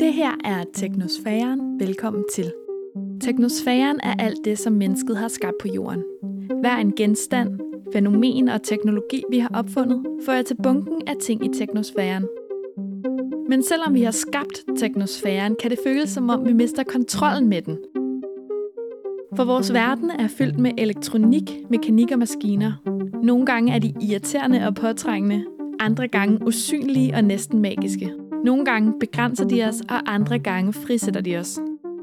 Det her er Teknosfæren. Velkommen til. Teknosfæren er alt det, som mennesket har skabt på jorden. Hver en genstand, fænomen og teknologi, vi har opfundet, fører til bunken af ting i teknosfæren. Men selvom vi har skabt teknosfæren, kan det føles som om, vi mister kontrollen med den. For vores verden er fyldt med elektronik, mekanik og maskiner. Nogle gange er de irriterende og påtrængende, andre gange usynlige og næsten magiske. Nogle gange begrænser de os, og andre gange frisætter de os.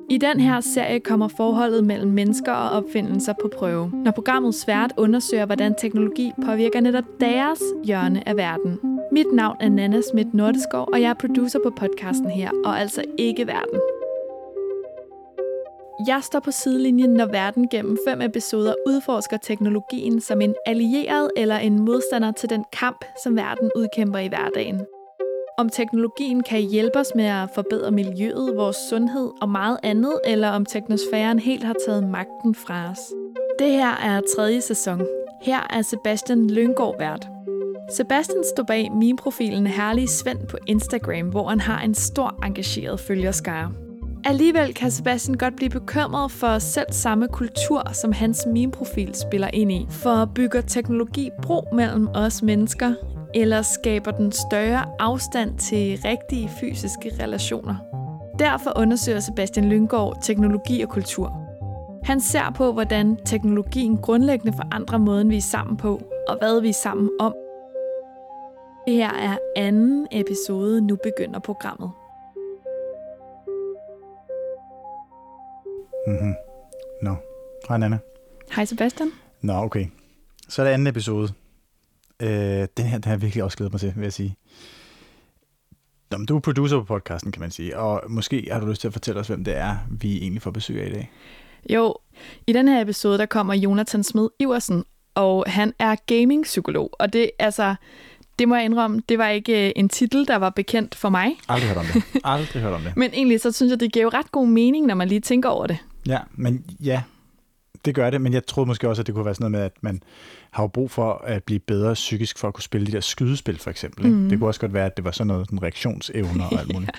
I den her serie kommer forholdet mellem mennesker og opfindelser på prøve, når programmet svært undersøger, hvordan teknologi påvirker netop deres hjørne af verden. Mit navn er Nana Schmidt Nordeskov, og jeg er producer på podcasten her, og altså ikke verden. Jeg står på sidelinjen, når verden gennem fem episoder udforsker teknologien som en allieret eller en modstander til den kamp, som verden udkæmper i hverdagen. Om teknologien kan hjælpe os med at forbedre miljøet, vores sundhed og meget andet, eller om teknosfæren helt har taget magten fra os. Det her er tredje sæson. Her er Sebastian Lyngård vært. Sebastian står bag min profilen Herlige Svend på Instagram, hvor han har en stor engageret følgerskare. Alligevel kan Sebastian godt blive bekymret for selv samme kultur, som hans meme-profil spiller ind i. For bygger teknologi bro mellem os mennesker, eller skaber den større afstand til rigtige fysiske relationer? Derfor undersøger Sebastian Lyngård teknologi og kultur. Han ser på, hvordan teknologien grundlæggende forandrer måden, vi er sammen på, og hvad vi er sammen om. Det her er anden episode, nu begynder programmet. Mhm. Nå. Hej, Nana. Hej Sebastian. Nå, okay. Så er det anden episode. Øh, den her, den har jeg virkelig også glædet mig til, vil jeg sige. Nå, men du er producer på podcasten, kan man sige, og måske har du lyst til at fortælle os, hvem det er, vi egentlig får besøg af i dag. Jo, i den her episode, der kommer Jonathan Smed Iversen, og han er gaming-psykolog, og det, altså, det må jeg indrømme, det var ikke øh, en titel, der var bekendt for mig. Aldrig hørt om det. Aldrig hørt om det. Men egentlig så synes jeg, det giver ret god mening, når man lige tænker over det. Ja, men ja, det gør det, men jeg troede måske også, at det kunne være sådan noget med, at man har jo brug for at blive bedre psykisk for at kunne spille de der skydespil, for eksempel. Ikke? Mhm. Det kunne også godt være, at det var sådan noget den reaktionsevner og alt muligt.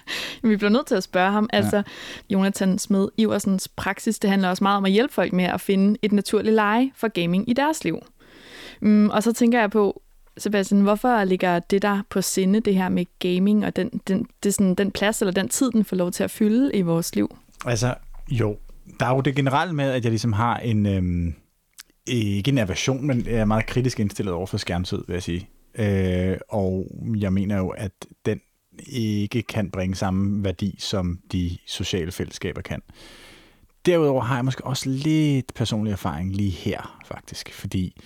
Men vi bliver nødt til at spørge ham. Altså, Jonathan Smed Iversens praksis, det handler også meget om at hjælpe folk med at finde et naturligt leje for gaming i deres liv. Mm, og så tænker jeg på, Sebastian, hvorfor ligger det der på sinde, det her med gaming, og den, den, det er sådan, den plads eller den tid, den får lov til at fylde i vores liv? Altså, jo, der er jo det generelle med, at jeg ligesom har en, øhm, ikke en aversion, men jeg er meget kritisk indstillet over for skærmtid, vil jeg sige. Øh, og jeg mener jo, at den ikke kan bringe samme værdi, som de sociale fællesskaber kan. Derudover har jeg måske også lidt personlig erfaring lige her, faktisk, fordi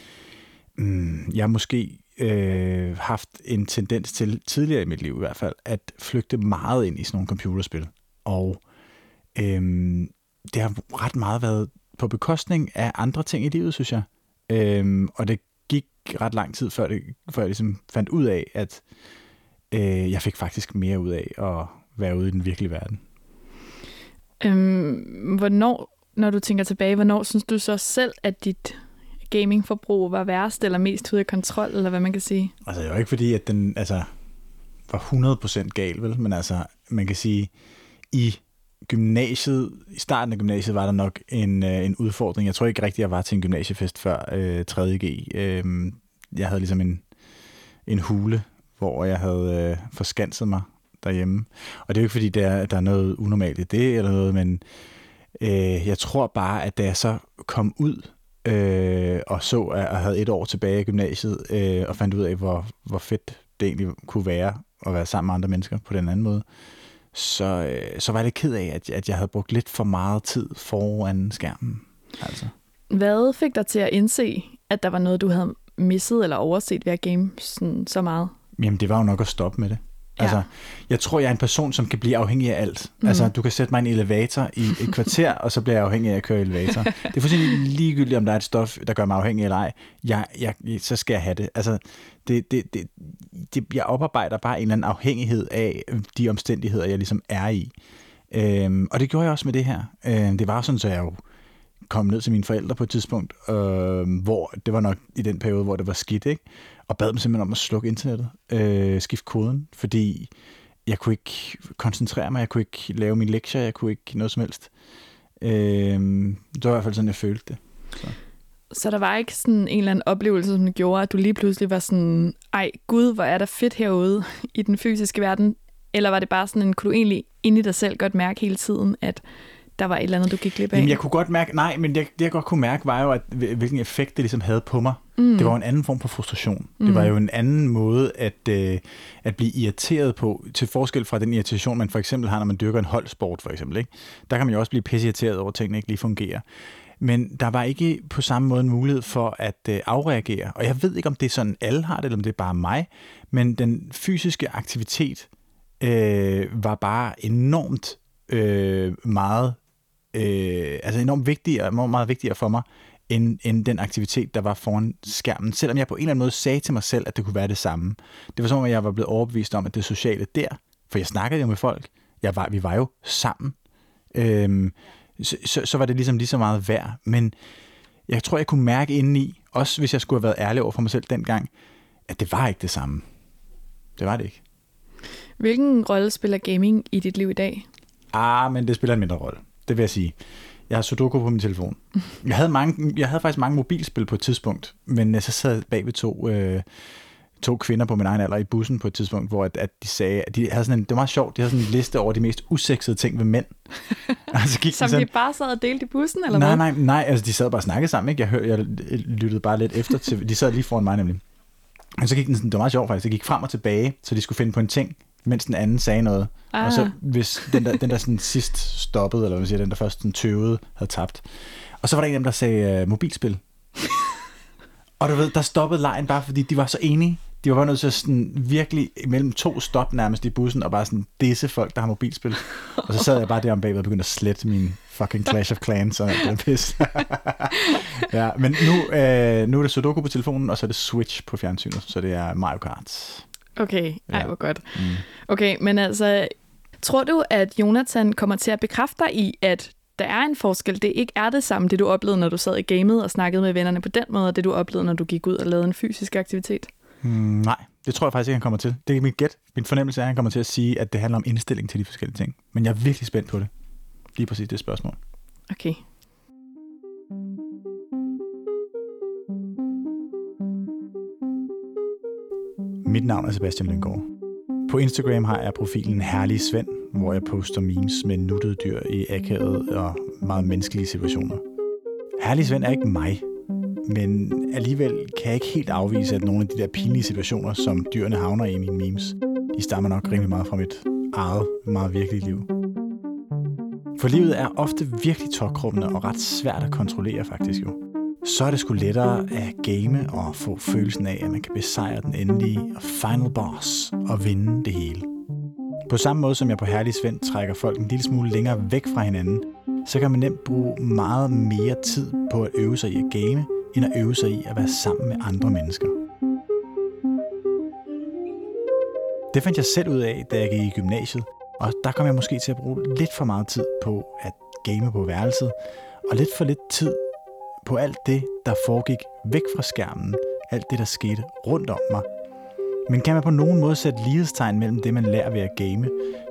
mm, jeg måske øh, haft en tendens til, tidligere i mit liv i hvert fald, at flygte meget ind i sådan nogle computerspil. Og øh, det har ret meget været på bekostning af andre ting i livet, synes jeg. Øhm, og det gik ret lang tid, før, det, før jeg ligesom fandt ud af, at øh, jeg fik faktisk mere ud af at være ude i den virkelige verden. Øhm, hvornår, når du tænker tilbage, hvornår synes du så selv, at dit gamingforbrug var værst eller mest ude af kontrol, eller hvad man kan sige? Altså, det var ikke fordi, at den altså, var 100% gal, vel? Men altså, man kan sige, i gymnasiet, i starten af gymnasiet, var der nok en, øh, en udfordring. Jeg tror ikke rigtigt, jeg var til en gymnasiefest før øh, 3.G. Øh, jeg havde ligesom en, en hule, hvor jeg havde øh, forskanset mig derhjemme. Og det er jo ikke, fordi der, der er noget unormalt i det, eller noget, men øh, jeg tror bare, at da jeg så kom ud øh, og så, at jeg havde et år tilbage i gymnasiet, øh, og fandt ud af, hvor, hvor fedt det egentlig kunne være at være sammen med andre mennesker på den anden måde, så, øh, så var jeg lidt ked af, at, at jeg havde brugt lidt for meget tid foran skærmen. Altså. Hvad fik dig til at indse, at der var noget, du havde misset eller overset ved at game sådan, så meget? Jamen, det var jo nok at stoppe med det. Ja. Altså, jeg tror, jeg er en person, som kan blive afhængig af alt. Mm. Altså, du kan sætte mig i en elevator i et kvarter, og så bliver jeg afhængig af at køre elevator. Det er fuldstændig ligegyldigt, om der er et stof, der gør mig afhængig eller ej. Jeg, jeg, så skal jeg have det. Altså, det, det, det, det, jeg oparbejder bare en eller anden afhængighed af de omstændigheder, jeg ligesom er i. Øhm, og det gjorde jeg også med det her. Øhm, det var sådan, så jeg jo kom ned til mine forældre på et tidspunkt, øh, hvor det var nok i den periode, hvor det var skidt, ikke? Og bad dem simpelthen om at slukke internettet, øh, skifte koden, fordi jeg kunne ikke koncentrere mig, jeg kunne ikke lave mine lektier, jeg kunne ikke noget som helst. Øh, det var i hvert fald sådan, jeg følte det. Så. Så der var ikke sådan en eller anden oplevelse, som gjorde, at du lige pludselig var sådan, ej gud, hvor er der fedt herude i den fysiske verden? Eller var det bare sådan en, kunne du egentlig inde i dig selv godt mærke hele tiden, at der var et eller andet, du gik glip af? Jamen, jeg kunne godt mærke, nej, men det, det jeg godt kunne mærke, var jo, at, hvilken effekt det ligesom havde på mig. Mm. Det var en anden form for frustration. Mm. Det var jo en anden måde at, øh, at blive irriteret på, til forskel fra den irritation, man for eksempel har, når man dyrker en holdsport, for eksempel. Ikke? Der kan man jo også blive pisseirriteret over, at tingene ikke lige fungerer. Men der var ikke på samme måde en mulighed for at øh, afreagere. Og jeg ved ikke, om det er sådan, alle har det, eller om det er bare mig. Men den fysiske aktivitet øh, var bare enormt øh, meget, øh, altså enormt vigtigere, meget, meget vigtigere for mig, end, end den aktivitet, der var foran skærmen. Selvom jeg på en eller anden måde sagde til mig selv, at det kunne være det samme. Det var som om, jeg var blevet overbevist om, at det sociale der, for jeg snakkede jo med folk, jeg var, vi var jo sammen, øh, så, så, så var det ligesom lige så meget værd. Men jeg tror, jeg kunne mærke indeni, også hvis jeg skulle have været ærlig over for mig selv dengang, at det var ikke det samme. Det var det ikke. Hvilken rolle spiller gaming i dit liv i dag? Ah, men det spiller en mindre rolle. Det vil jeg sige. Jeg har Sudoku på min telefon. Jeg havde, mange, jeg havde faktisk mange mobilspil på et tidspunkt, men jeg så sad bag ved to, øh, to kvinder på min egen alder i bussen på et tidspunkt, hvor at, at de sagde, at de havde sådan en, det var meget sjovt, de havde sådan en liste over de mest usexede ting ved mænd. altså, gik Som sådan, de bare sad og delte i bussen, eller nej, hvad? Nej, nej, altså de sad bare og snakkede sammen, ikke? Jeg, hørte, jeg lyttede bare lidt efter til, de sad lige foran mig nemlig. Og så gik den sådan, det var meget sjovt faktisk, det gik frem og tilbage, så de skulle finde på en ting, mens den anden sagde noget. Ah. Og så hvis den der, den der sådan sidst stoppede, eller hvad man siger, den der først sådan tøvede, havde tabt. Og så var der en af dem, der sagde uh, mobilspil. og du ved, der stoppede lejen bare, fordi de var så enige. De var bare nødt til at sådan virkelig mellem to stop nærmest i bussen, og bare sådan disse folk, der har mobilspil. og så sad jeg bare der om bagved og begyndte at slette min fucking Clash of Clans og det pis. ja, men nu, øh, nu er det Sudoku på telefonen, og så er det Switch på fjernsynet, så det er Mario Kart. Okay, ej ja. hvor godt. Mm. Okay, men altså, tror du, at Jonathan kommer til at bekræfte dig i, at der er en forskel. Det ikke er det samme, det du oplevede, når du sad i gamet og snakkede med vennerne på den måde, og det du oplevede, når du gik ud og lavede en fysisk aktivitet? Mm, nej, det tror jeg faktisk ikke, han kommer til. Det er mit gæt. Min fornemmelse er, at han kommer til at sige, at det handler om indstilling til de forskellige ting. Men jeg er virkelig spændt på det. Lige præcis det spørgsmål. Okay. Mit navn er Sebastian Lyngård. På Instagram har jeg profilen Herlig Svend, hvor jeg poster memes med nuttede dyr i akavet og meget menneskelige situationer. Herlig Svend er ikke mig, men alligevel kan jeg ikke helt afvise, at nogle af de der pinlige situationer, som dyrene havner i mine memes, de stammer nok rimelig meget fra mit eget, meget virkelige liv. For livet er ofte virkelig tokrummende og ret svært at kontrollere faktisk jo så er det sgu lettere at game og få følelsen af, at man kan besejre den endelige og final boss og vinde det hele. På samme måde som jeg på Herlig Svend trækker folk en lille smule længere væk fra hinanden, så kan man nemt bruge meget mere tid på at øve sig i at game, end at øve sig i at være sammen med andre mennesker. Det fandt jeg selv ud af, da jeg gik i gymnasiet, og der kom jeg måske til at bruge lidt for meget tid på at game på værelset, og lidt for lidt tid på alt det, der foregik væk fra skærmen, alt det, der skete rundt om mig. Men kan man på nogen måde sætte lighedstegn mellem det, man lærer ved at game,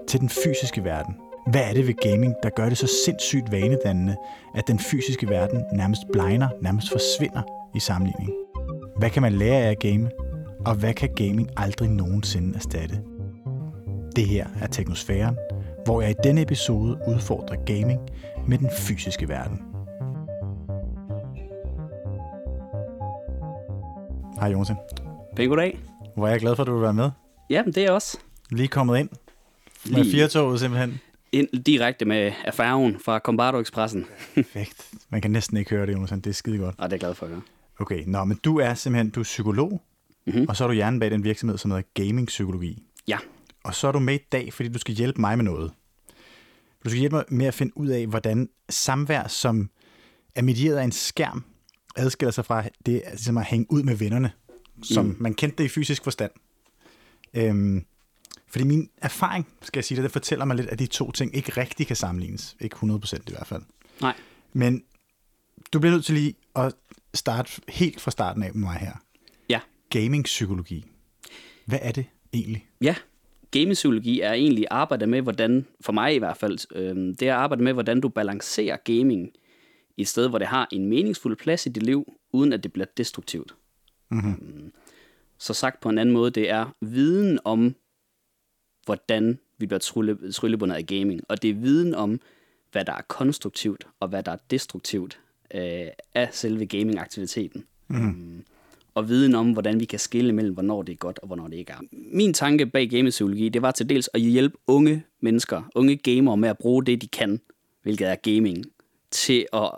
til den fysiske verden? Hvad er det ved gaming, der gør det så sindssygt vanedannende, at den fysiske verden nærmest blegner, nærmest forsvinder i sammenligning? Hvad kan man lære af at game, og hvad kan gaming aldrig nogensinde erstatte? Det her er Teknosfæren, hvor jeg i denne episode udfordrer gaming med den fysiske verden. Hej Jonathan. Pæn goddag. Hvor er jeg glad for, at du vil være med. Ja, det er jeg også. Lige kommet ind. Med Lige firetoget simpelthen. Ind direkte med færgen fra Combardo Expressen. Perfekt. Man kan næsten ikke høre det, Jonathan. Det er skide godt. Ja, det er jeg glad for at høre. Okay, nå, men du er simpelthen du er psykolog, mm-hmm. og så er du hjernen bag den virksomhed, som hedder Gaming Psykologi. Ja. Og så er du med i dag, fordi du skal hjælpe mig med noget. Du skal hjælpe mig med at finde ud af, hvordan samvær, som er medieret af en skærm, adskiller sig fra det altså at hænge ud med vennerne, som mm. man kendte det i fysisk forstand. Øhm, fordi min erfaring, skal jeg sige det, det fortæller mig lidt, at de to ting ikke rigtig kan sammenlignes. Ikke 100% i hvert fald. Nej. Men du bliver nødt til lige at starte helt fra starten af med mig her. Ja. Gaming-psykologi. Hvad er det egentlig? Ja, gamingpsykologi er egentlig arbejde med, hvordan, for mig i hvert fald, øh, det er at arbejde med, hvordan du balancerer gaming et sted, hvor det har en meningsfuld plads i dit liv, uden at det bliver destruktivt. Mm-hmm. Så sagt på en anden måde, det er viden om, hvordan vi bliver trylle, tryllebundet af gaming, og det er viden om, hvad der er konstruktivt og hvad der er destruktivt øh, af selve gaming-aktiviteten. Mm. Og viden om, hvordan vi kan skille mellem, hvornår det er godt og hvornår det ikke er. Min tanke bag gamepsykologi, det var til dels at hjælpe unge mennesker, unge gamere med at bruge det, de kan, hvilket er gaming, til at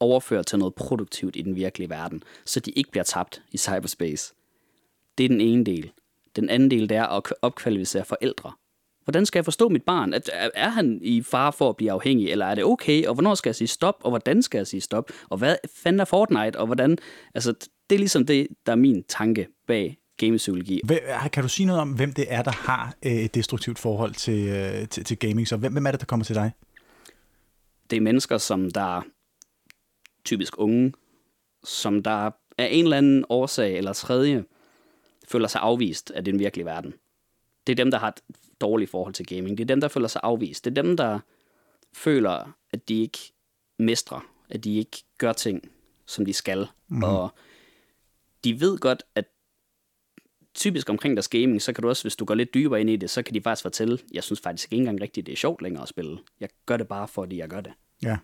overføre til noget produktivt i den virkelige verden, så de ikke bliver tabt i cyberspace. Det er den ene del. Den anden del, det er at opkvalificere forældre. Hvordan skal jeg forstå mit barn? Er han i fare for at blive afhængig, eller er det okay? Og hvornår skal jeg sige stop, og hvordan skal jeg sige stop? Og hvad fanden er Fortnite, og hvordan... Altså, det er ligesom det, der er min tanke bag gamepsykologi. Kan du sige noget om, hvem det er, der har øh, et destruktivt forhold til, øh, til, til gaming? Så hvem, hvem er det, der kommer til dig? Det er mennesker, som der typisk unge, som der af en eller anden årsag eller tredje føler sig afvist af den virkelige verden. Det er dem, der har et dårligt forhold til gaming. Det er dem, der føler sig afvist. Det er dem, der føler, at de ikke mestrer, at de ikke gør ting, som de skal. Mm. Og de ved godt, at typisk omkring deres gaming, så kan du også, hvis du går lidt dybere ind i det, så kan de faktisk fortælle, jeg synes faktisk ikke engang rigtigt, det er sjovt længere at spille. Jeg gør det bare, fordi jeg gør det. Ja.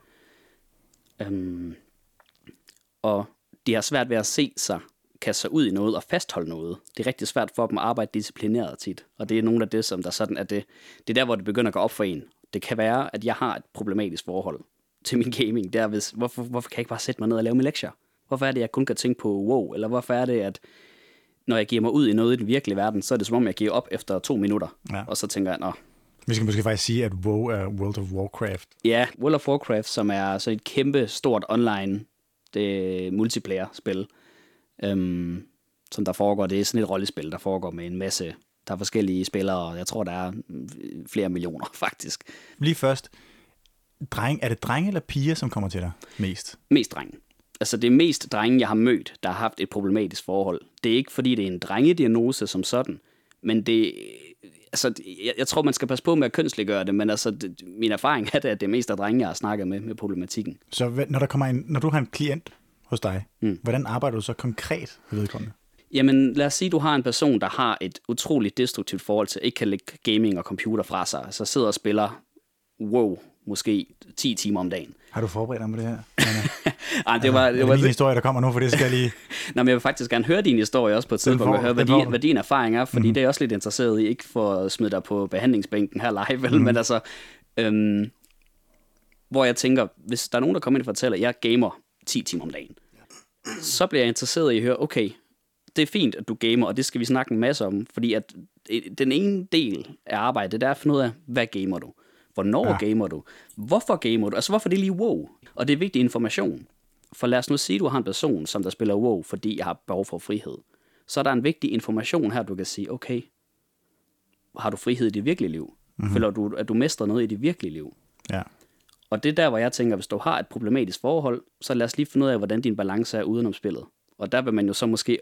Øhm, og de har svært ved at se sig kaste sig ud i noget og fastholde noget. Det er rigtig svært for dem at arbejde disciplineret tit. Og det er nogle af det, som der sådan er det. Det er der, hvor det begynder at gå op for en. Det kan være, at jeg har et problematisk forhold til min gaming. Det er, hvis, hvorfor, hvorfor kan jeg ikke bare sætte mig ned og lave mine lektier? Hvorfor er det, jeg kun kan tænke på wow? Eller hvorfor er det, at når jeg giver mig ud i noget i den virkelige verden, så er det som om, jeg giver op efter to minutter. Ja. Og så tænker jeg, nå, vi skal måske faktisk sige, at WoW er World of Warcraft. Ja, World of Warcraft, som er så et kæmpe stort online det multiplayer-spil, øhm, som der foregår. Det er sådan et rollespil, der foregår med en masse, der er forskellige spillere, og jeg tror, der er flere millioner faktisk. Lige først, dreng, er det drenge eller piger, som kommer til dig mest? Mest drenge. Altså det er mest drenge, jeg har mødt, der har haft et problematisk forhold. Det er ikke, fordi det er en drengediagnose som sådan, men det, altså, jeg, jeg tror, man skal passe på med at kønsliggøre det, men altså, det, min erfaring er det, at det er mest af drenge, jeg har snakket med med problematikken. Så når, der kommer en, når du har en klient hos dig, mm. hvordan arbejder du så konkret med vedkommende? Jamen, lad os sige, at du har en person, der har et utroligt destruktivt forhold til, ikke kan lægge gaming og computer fra sig, så sidder og spiller WoW måske 10 timer om dagen. Har du forberedt dig med det her? Ej, det var, det, det var, din historie, der kommer nu, for det skal jeg lige... Nå, men jeg vil faktisk gerne høre din historie også på et tidspunkt, og høre, hvad, din, hvad din erfaring er, fordi mm-hmm. det er jeg også lidt interesseret i, ikke for at smide dig på behandlingsbænken her live, vel, mm-hmm. men altså, øhm, hvor jeg tænker, hvis der er nogen, der kommer ind og fortæller, at jeg gamer 10 timer om dagen, så bliver jeg interesseret i at høre, okay, det er fint, at du gamer, og det skal vi snakke en masse om, fordi at den ene del af arbejdet, det er at finde ud af, hvad gamer du? Hvornår ja. gamer du? Hvorfor gamer du? Altså, hvorfor det lige WoW? Og det er vigtig information. For lad os nu sige, at du har en person, som der spiller WoW, fordi jeg har behov for frihed. Så er der en vigtig information her, du kan sige, okay, har du frihed i dit virkelige liv? Mm-hmm. Føler du, at du mestrer noget i dit virkelige liv? Ja. Og det er der, hvor jeg tænker, hvis du har et problematisk forhold, så lad os lige finde ud af, hvordan din balance er udenom spillet. Og der vil man jo så måske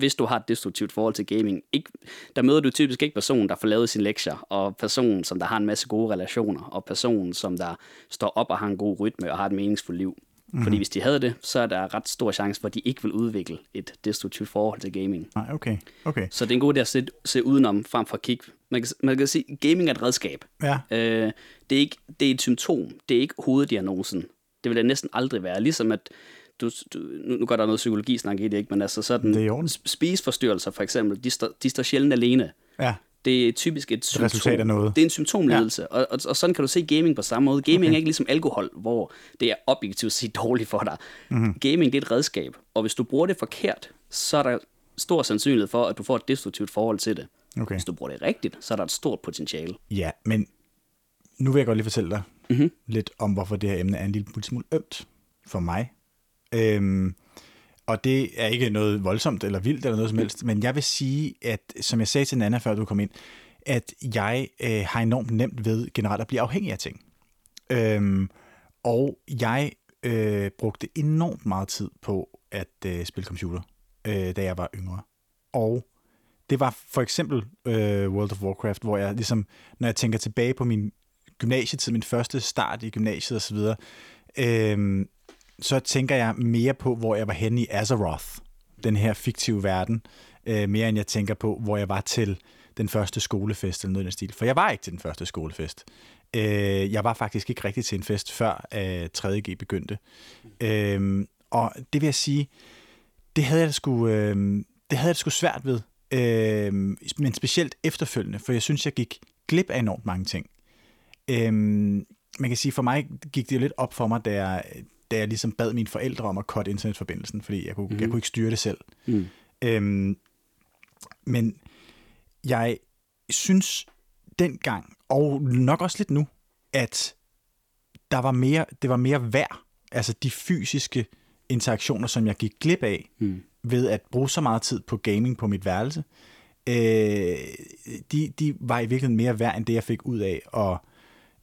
hvis du har et destruktivt forhold til gaming, ikke, der møder du typisk ikke personen, der får lavet sin lektier, og personen, som der har en masse gode relationer, og personen, som der står op og har en god rytme og har et meningsfuldt liv. Mm. Fordi hvis de havde det, så er der ret stor chance for, at de ikke vil udvikle et destruktivt forhold til gaming. Nej, okay. okay. Så det er en god idé at se, se udenom frem for at kigge. Man kan, man kan sige, at gaming er et redskab. Ja. Øh, det, er ikke, det er et symptom. Det er ikke hoveddiagnosen. Det vil det næsten aldrig være. Ligesom at du, du, nu går der noget psykologi snak i det, ikke? men altså sådan, det er spiseforstyrrelser for eksempel, de, står, de står sjældent alene. Ja. Det er typisk et symptom. Resultat af noget. Det er en symptomledelse, ja. og, og, og sådan kan du se gaming på samme måde. Gaming okay. er ikke ligesom alkohol, hvor det er objektivt set dårligt for dig. Mm-hmm. Gaming det er et redskab, og hvis du bruger det forkert, så er der stor sandsynlighed for, at du får et destruktivt forhold til det. Okay. Hvis du bruger det rigtigt, så er der et stort potentiale. Ja, men nu vil jeg godt lige fortælle dig mm-hmm. lidt om, hvorfor det her emne er en lille smule ømt for mig. Øhm, og det er ikke noget voldsomt eller vildt eller noget som helst, men jeg vil sige, at som jeg sagde til Nana, før du kom ind, at jeg øh, har enormt nemt ved generelt at blive afhængig af ting. Øhm, og jeg øh, brugte enormt meget tid på at øh, spille computer, øh, da jeg var yngre. Og det var for eksempel øh, World of Warcraft, hvor jeg ligesom, når jeg tænker tilbage på min gymnasietid, min første start i gymnasiet osv., øh, så tænker jeg mere på, hvor jeg var henne i Azeroth, den her fiktive verden, øh, mere end jeg tænker på, hvor jeg var til den første skolefest eller noget i den stil. For jeg var ikke til den første skolefest. Øh, jeg var faktisk ikke rigtig til en fest, før øh, 3.G begyndte. Øh, og det vil jeg sige, det havde jeg sgu, øh, det havde jeg sgu svært ved. Øh, men specielt efterfølgende, for jeg synes, jeg gik glip af enormt mange ting. Øh, man kan sige, for mig gik det jo lidt op for mig, da jeg, da jeg ligesom bad mine forældre om at cutte internetforbindelsen, fordi jeg kunne, mm. jeg kunne ikke styre det selv. Mm. Øhm, men jeg synes dengang, og nok også lidt nu, at der var mere, det var mere værd, altså de fysiske interaktioner, som jeg gik glip af, mm. ved at bruge så meget tid på gaming på mit værelse, øh, de, de var i virkeligheden mere værd, end det jeg fik ud af at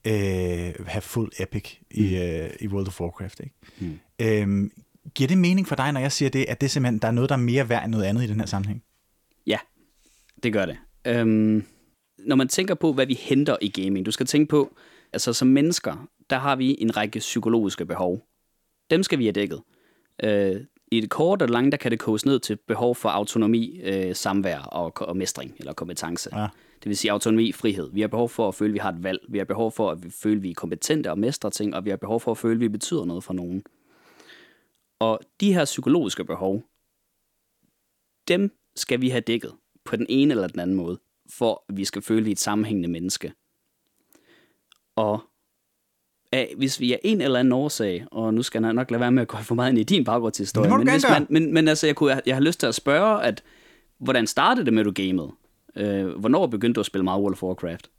øh, have fuld epic i, mm. øh, i World of Warcraft. Ikke? Mm. Øhm, giver det mening for dig, når jeg siger det, at det simpelthen, der er noget, der er mere værd end noget andet i den her sammenhæng? Ja, det gør det. Øhm, når man tænker på, hvad vi henter i gaming, du skal tænke på, altså som mennesker, der har vi en række psykologiske behov. Dem skal vi have dækket. Øh, I det korte og lange, der kan det koges ned til behov for autonomi, øh, samvær og, og mestring eller kompetence. Ja. Det vil sige autonomi, frihed. Vi har behov for at føle, at vi har et valg. Vi har behov for at føle, at vi er kompetente og mestre ting, og vi har behov for at føle, at vi betyder noget for nogen. Og de her psykologiske behov, dem skal vi have dækket på den ene eller den anden måde, for at vi skal føle, at vi er et sammenhængende menneske. Og af, hvis vi er en eller anden årsag, og nu skal jeg nok lade være med at gå for meget ind i din baggrundshistorie, men, hvis man, men, men altså, jeg, kunne, jeg, jeg har lyst til at spørge, at hvordan startede det med, du gamede? Øh, hvornår begyndte du at spille meget World of Warcraft?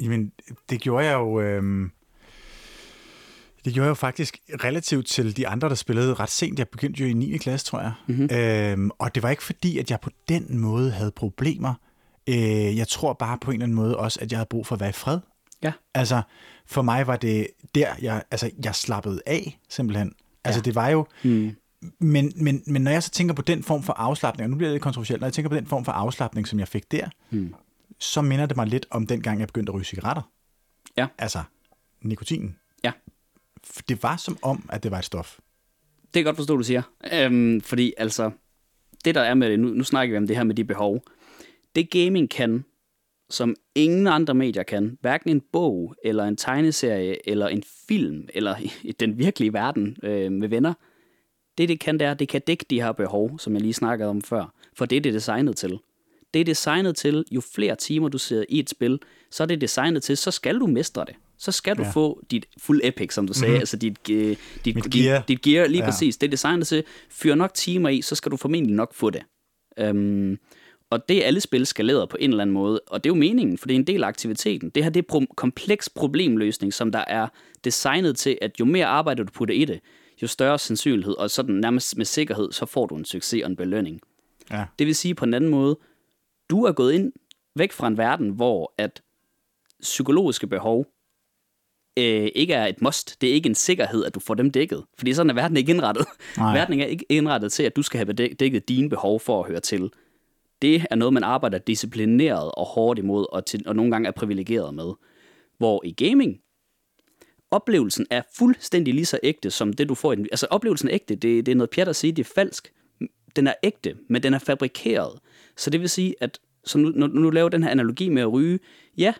Jamen, det gjorde jeg jo... Øh... Det gjorde jeg jo faktisk relativt til de andre, der spillede ret sent. Jeg begyndte jo i 9. klasse, tror jeg. Mm-hmm. Øhm, og det var ikke fordi, at jeg på den måde havde problemer. Øh, jeg tror bare på en eller anden måde også, at jeg havde brug for at være i fred. Ja. Altså, for mig var det der, jeg, altså, jeg slappede af, simpelthen. Altså, ja. det var jo... Mm. Men, men, men når jeg så tænker på den form for afslappning, og nu bliver det lidt kontroversielt, når jeg tænker på den form for afslappning, som jeg fik der, mm. så minder det mig lidt om den gang, jeg begyndte at ryge cigaretter. Ja. Altså, nikotinen. Ja. Det var som om, at det var et stof. Det er godt forstå, du siger. Øhm, fordi altså, det der er med det, nu, nu snakker vi om det her med de behov. Det gaming kan, som ingen andre medier kan, hverken en bog, eller en tegneserie, eller en film, eller den virkelige verden øh, med venner, det det kan, det er, det kan dække de her behov, som jeg lige snakkede om før. For det er det designet til. Det er designet til, jo flere timer du sidder i et spil, så er det designet til, så skal du mestre det. Så skal du ja. få dit fuld epic, som du sagde, mm-hmm. altså dit, uh, dit, gear. dit, dit gear, lige ja. præcis. Det er designet til, fyr nok timer i, så skal du formentlig nok få det. Um, og det er alle spil skaleret på en eller anden måde, og det er jo meningen, for det er en del af aktiviteten. Det her det er pro- kompleks problemløsning, som der er designet til, at jo mere arbejde du putter i det, jo større sandsynlighed, og sådan nærmest med sikkerhed, så får du en succes og en belønning. Ja. Det vil sige på en anden måde, du er gået ind væk fra en verden, hvor at psykologiske behov øh, ikke er et must. Det er ikke en sikkerhed, at du får dem dækket. Fordi sådan er verden ikke indrettet. Nej. Verden er ikke indrettet til, at du skal have dækket dine behov for at høre til. Det er noget, man arbejder disciplineret og hårdt imod, og, til, og nogle gange er privilegeret med. Hvor i gaming, oplevelsen er fuldstændig lige så ægte, som det, du får i den. Altså, oplevelsen er ægte. Det, det er noget pjat at sige, det er falsk. Den er ægte, men den er fabrikeret. Så det vil sige, at så nu, når du laver den her analogi med at ryge, ja,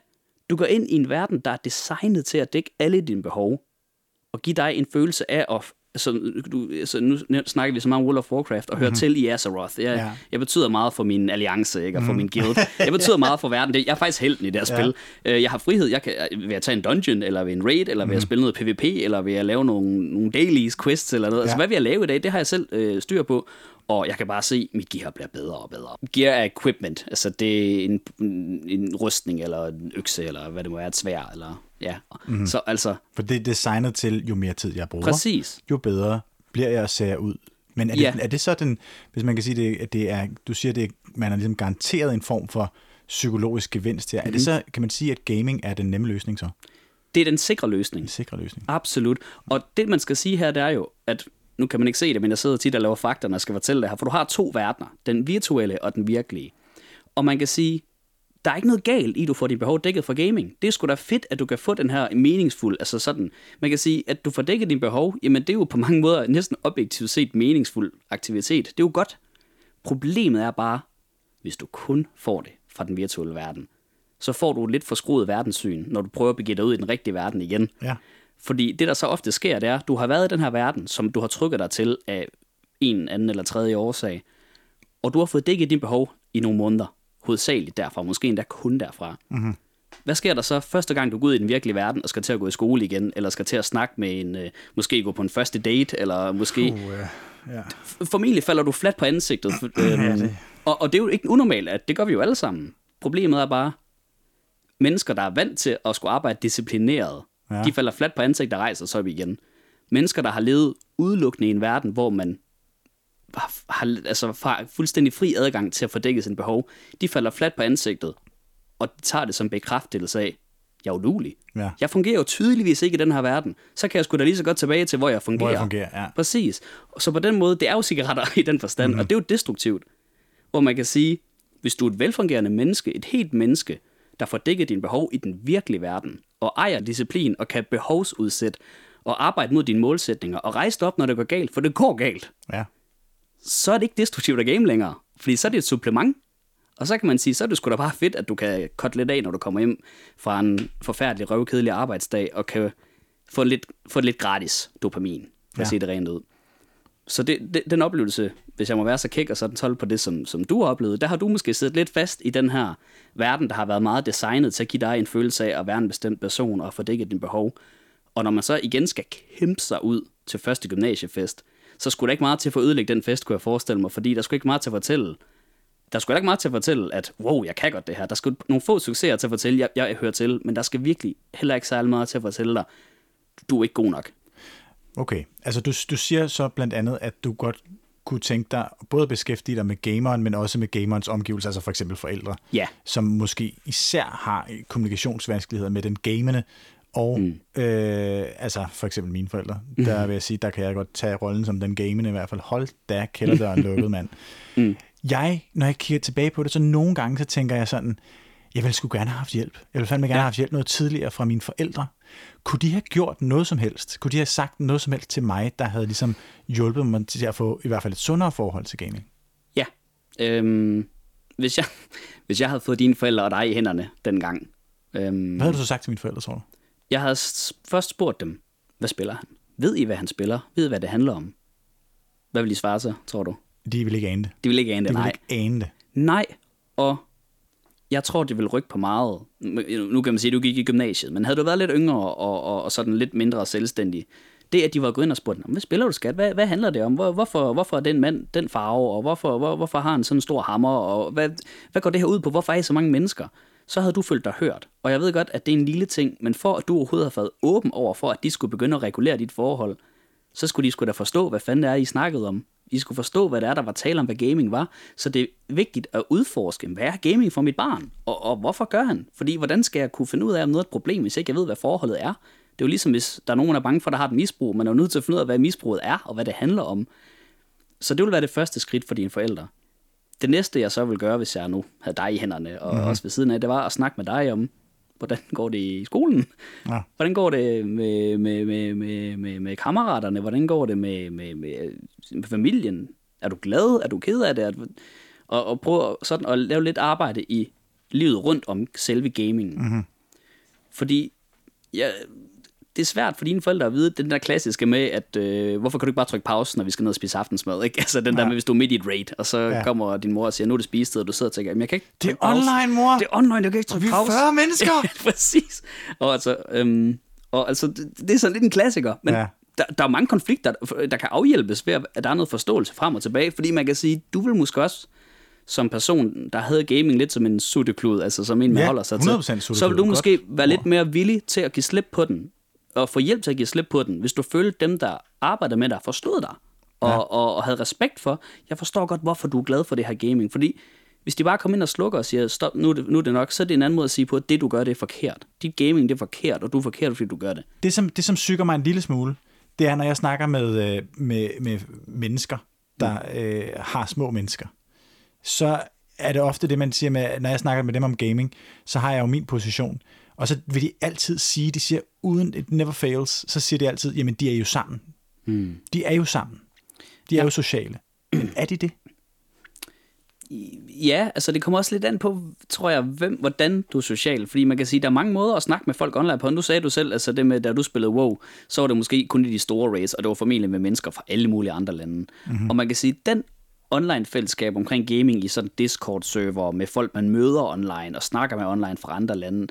du går ind i en verden, der er designet til at dække alle dine behov, og give dig en følelse af at altså, du, altså, nu snakker vi så meget om World of Warcraft, og hører mm-hmm. til i Azeroth. Jeg, ja. jeg betyder meget for min alliance, ikke, og for mm. min guild. Jeg betyder meget for verden. Jeg er faktisk helten i det her ja. spil. Øh, jeg har frihed. Jeg kan, ved at tage en dungeon, eller ved en raid, eller ved mm. at mhm. spille noget PvP, eller ved at lave nogle, nogle dailies, quests, eller noget. Altså, ja. Altså, hvad vil jeg lave i dag? Det har jeg selv øh, styr på. Og jeg kan bare se, at mit gear bliver bedre og bedre. Gear er equipment. Altså, det er en, en rustning, eller en økse, eller hvad det må være, et svær, eller Ja, mm. så altså... For det er designet til, jo mere tid jeg bruger, Præcis. jo bedre bliver jeg at se ud. Men er, ja. det, er det så den, hvis man kan sige, det, at det er, du siger, det, man er ligesom garanteret en form for psykologisk gevinst her. Mm. Er det mhm. så, kan man sige, at gaming er den nemme løsning så? Det er den sikre løsning. Den sikre løsning. Absolut. Og det, man skal sige her, det er jo, at nu kan man ikke se det, men jeg sidder tit og laver fakterne og skal fortælle det her, for du har to verdener, den virtuelle og den virkelige. Og man kan sige, der er ikke noget galt i, at du får dit behov dækket for gaming. Det er sgu da fedt, at du kan få den her meningsfuld, altså sådan, man kan sige, at du får dækket din behov, jamen det er jo på mange måder næsten objektivt set meningsfuld aktivitet. Det er jo godt. Problemet er bare, hvis du kun får det fra den virtuelle verden, så får du et lidt forskruet verdenssyn, når du prøver at begive dig ud i den rigtige verden igen. Ja. Fordi det, der så ofte sker, det er, at du har været i den her verden, som du har trykket dig til af en anden eller tredje årsag, og du har fået dækket din behov i nogle måneder, hovedsageligt derfra, måske endda kun derfra. Mm-hmm. Hvad sker der så første gang, du går ud i den virkelige verden og skal til at gå i skole igen, eller skal til at snakke med en, øh, måske gå på en første date, eller måske... Uh, ja. ja. Formentlig falder du fladt på ansigtet. Øhm, Ja, det- og, og det er jo ikke unormalt, at det gør vi jo alle sammen. Problemet er bare, mennesker, der er vant til at skulle arbejde disciplineret, ja. de falder fladt på ansigtet og rejser sig op igen. Mennesker, der har levet udelukkende i en verden, hvor man har, har altså, har fuldstændig fri adgang til at få dækket sin behov, de falder fladt på ansigtet, og de tager det som bekræftelse af, jeg er udulig. Ja. Jeg fungerer jo tydeligvis ikke i den her verden. Så kan jeg sgu da lige så godt tilbage til, hvor jeg fungerer. Hvor jeg fungerer, ja. Præcis. Så på den måde, det er jo cigaretter i den forstand, Mhm. mm-hmm. og det er jo destruktivt. Hvor man kan sige, hvis du er et velfungerende menneske, et helt menneske, der får dækket dine behov i den virkelige verden, og ejer disciplin og kan behovsudsætte, og arbejde mod dine målsætninger, og rejse dig op, når det går galt, for det går galt, ja. Så er det ikke destruktivt at game længere. Fordi så er det et supplement. Og så kan man sige, så er det sgu da bare fedt, at du kan cutte lidt af, når du kommer hjem fra en forfærdelig røvkedelig arbejdsdag, og kan få lidt, få lidt gratis dopamin, for ja. At sige det rent ud. Så det, det, den oplevelse, hvis jeg må være så kæk og sådan 12 på det, som, som du har oplevet, der har du måske siddet lidt fast i den her verden, der har været meget designet til at give dig en følelse af at være en bestemt person og få dækket din behov. Og når man så igen skal kæmpe sig ud til første gymnasiefest, så skulle der ikke meget til for at ødelægge den fest, kunne jeg forestille mig, fordi der skulle ikke meget til at fortælle, der skulle ikke meget til at fortælle, at wow, jeg kan godt det her. Der skulle nogle få succeser til at fortælle, jeg, jeg hører til, men der skal virkelig heller ikke særlig meget til at fortælle dig, du er ikke god nok. Okay, altså du, du siger så blandt andet, at du godt kunne tænke dig både at beskæftige dig med gameren, men også med gamerens omgivelser, altså for eksempel forældre, Ja. som måske især har kommunikationsvanskeligheder med den gamende, og mm. øh, altså for eksempel mine forældre, der vil jeg sige, der kan jeg godt tage rollen som den gamende i hvert fald. Hold da kælderdøren lukket, mand. Mm. Jeg, når jeg kigger tilbage på det, så nogle gange, så tænker jeg sådan, jeg ville sgu gerne have haft hjælp. Jeg ville fandme gerne have haft hjælp noget tidligere fra mine forældre. Kunne de have gjort noget som helst? Kunne de have sagt noget som helst til mig, der havde ligesom hjulpet mig til at få i hvert fald et sundere forhold til gaming? Ja. Øhm, hvis, jeg, hvis jeg havde fået dine forældre og dig i hænderne dengang, øhm, Hvad havde du så sagt til mine forældre, tror du? Jeg havde først spurgt dem, hvad spiller han? Ved I, hvad han spiller? Ved I, hvad det handler om? Hvad vil I svare så, tror du? De ville ikke ane det. De vil ikke ane De det, ville nej. ikke ane det. Nej, og jeg tror, det vil rykke på meget. Nu kan man sige, at du gik i gymnasiet, men havde du været lidt yngre og, og, og sådan lidt mindre selvstændig, det at de var gået ind og spurgt, hvad spiller du skat? Hvad, hvad handler det om? Hvor, hvorfor, hvorfor er den mand den farve? Og hvorfor, hvor, hvorfor har han sådan en stor hammer? Og hvad, hvad går det her ud på? Hvorfor er I så mange mennesker? Så havde du følt dig hørt. Og jeg ved godt, at det er en lille ting, men for at du overhovedet har været åben over for, at de skulle begynde at regulere dit forhold, så skulle de skulle da forstå, hvad fanden det er, I snakkede om. I skulle forstå, hvad det er, der var tale om, hvad gaming var. Så det er vigtigt at udforske, hvad er gaming for mit barn? Og, og hvorfor gør han? Fordi hvordan skal jeg kunne finde ud af, om noget er et problem, hvis ikke jeg ved, hvad forholdet er? Det er jo ligesom, hvis der er nogen, der er bange for, der har et misbrug. Man er jo nødt til at finde ud af, hvad misbruget er, og hvad det handler om. Så det vil være det første skridt for dine forældre. Det næste, jeg så vil gøre, hvis jeg nu havde dig i hænderne, og mm-hmm. også ved siden af, det var at snakke med dig om, hvordan går det i skolen? Ja. Hvordan går det med, med, med, med, med, med kammeraterne? Hvordan går det med, med, med, med familien? Er du glad? Er du ked af det? Du- Og, og prøve sådan at lave lidt arbejde i livet rundt om selve gamingen. Mm-hmm. Fordi ja, det er svært for dine forældre at vide den der klassiske med, at øh, hvorfor kan du ikke bare trykke pause, når vi skal ned og spise aftensmad? Ikke? Altså den der Ja. med, hvis du er midt i et raid, og så Ja. kommer din mor og siger, nu er det spisetid, og du sidder og tænker, "Jamen, jeg kan ikke Det er pause." online, mor! Det er online, jeg kan ikke trykke vi er pause. 40 mennesker! Præcis. Og altså, øhm, og altså det, det er sådan lidt en klassiker, men Ja. der, der er mange konflikter, der kan afhjælpes ved, at der er noget forståelse frem og tilbage, fordi man kan sige, du vil måske også som person, der havde gaming lidt som en sutteklud, altså som en, man Ja, holder sig 100% til, så vil du måske være lidt mere villig til at give slip på den, og få hjælp til at give slip på den, hvis du følte dem, der arbejder med dig, forstod dig, og, ja. og, og havde respekt for, jeg forstår godt, hvorfor du er glad for det her gaming, fordi hvis de bare kommer ind og slukker og siger, stop, nu er, det, nu er det nok, så er det en anden måde at sige på, at det du gør, det er forkert. Dit gaming, det er forkert, og du er forkert, fordi du gør det. det, som, det, som syger mig en lille smule, det er, når jeg snakker med, øh, med, med mennesker, der øh, har små mennesker, så er det ofte det, man siger, med, når jeg snakker med dem om gaming, så har jeg jo min position. Og så vil de altid sige, de siger, uden it never fails, så siger de altid, jamen de er jo sammen. Hmm. De er jo sammen. De er ja. jo sociale. Men er de det? Ja, altså det kommer også lidt an på, tror jeg, hvem, hvordan du er social. Fordi man kan sige, der er mange måder at snakke med folk online på. Nu sagde du selv, altså det med, da du spillede WoW, så var det måske kun i de store raids, og det var formentlig med mennesker fra alle mulige andre lande. Mm-hmm. Og man kan sige, den online-fællesskab omkring gaming i sådan Discord-server med folk, man møder online og snakker med online fra andre lande,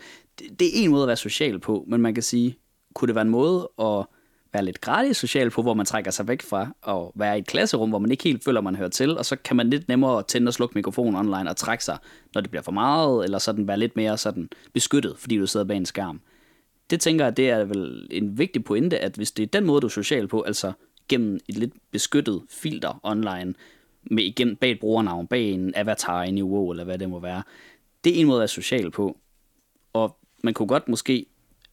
det, det er en måde at være social på, men man kan sige, kunne det være en måde at være lidt gratis social på, hvor man trækker sig væk fra og være i et klasserum, hvor man ikke helt føler, man hører til, og så kan man lidt nemmere tænde og slukke mikrofonen online og trække sig, når det bliver for meget, eller sådan være lidt mere sådan beskyttet, fordi du sidder bag en skærm. Det tænker jeg, det er vel en vigtig pointe, at hvis det er den måde, du er social på, altså gennem et lidt beskyttet filter online, med igennem bag et brugernavn, bag en avatar i WoW, eller hvad det må være, det er en måde at være social på. Og man kunne godt måske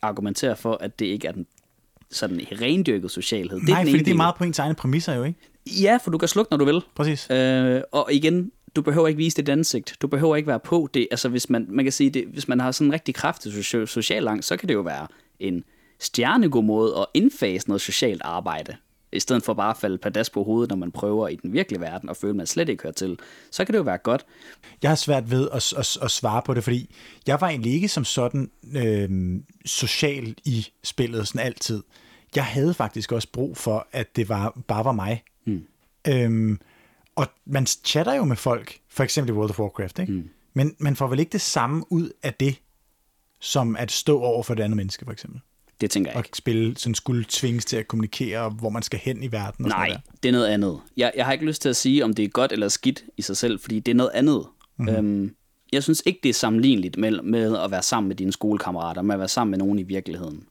argumentere for, at det ikke er den sådan rendyrket socialhed. Det Nej, er fordi det er meget på ens egne præmisser jo, ikke? Ja, for du kan slukke, når du vil. Præcis. Øh, og igen, du behøver ikke vise dit ansigt. Du behøver ikke være på det. Altså, hvis man, man kan sige, det, hvis man har sådan en rigtig kraftig social, social langst, så kan det jo være en stjernegod måde at indfase noget socialt arbejde. I stedet for bare at falde padas på hovedet, når man prøver i den virkelige verden og føle, at man slet ikke hører til, så kan det jo være godt. Jeg har svært ved at, at, at svare på det, fordi jeg var egentlig ikke som sådan øh, social i spillet sådan altid. Jeg havde faktisk også brug for, at det var, bare var mig. Mm. Øhm, og man chatter jo med folk, for eksempel i World of Warcraft, ikke? Mm. men man får vel ikke det samme ud af det, som at stå over for et andet menneske, for eksempel. Det tænker jeg og spille, sådan skulle tvinges til at kommunikere, hvor man skal hen i verden. Og Nej, sådan det er noget andet. Jeg, jeg har ikke lyst til at sige, om det er godt eller skidt i sig selv, fordi det er noget andet. Mm-hmm. Øhm, jeg synes ikke, det er sammenligneligt med, med at være sammen med dine skolekammerater, med at være sammen med nogen i virkeligheden.